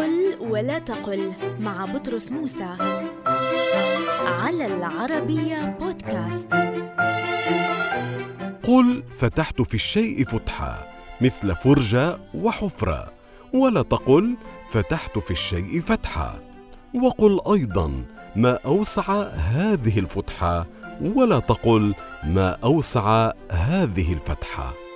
قل ولا تقل مع بطرس موسى. على العربية بودكاست. قل فتحت في الشيء فتحة مثل فرجة وحفرة ولا تقل فتحت في الشيء فتحة وقل أيضا ما أوسع هذه الفتحة ولا تقل ما أوسع هذه الفتحة.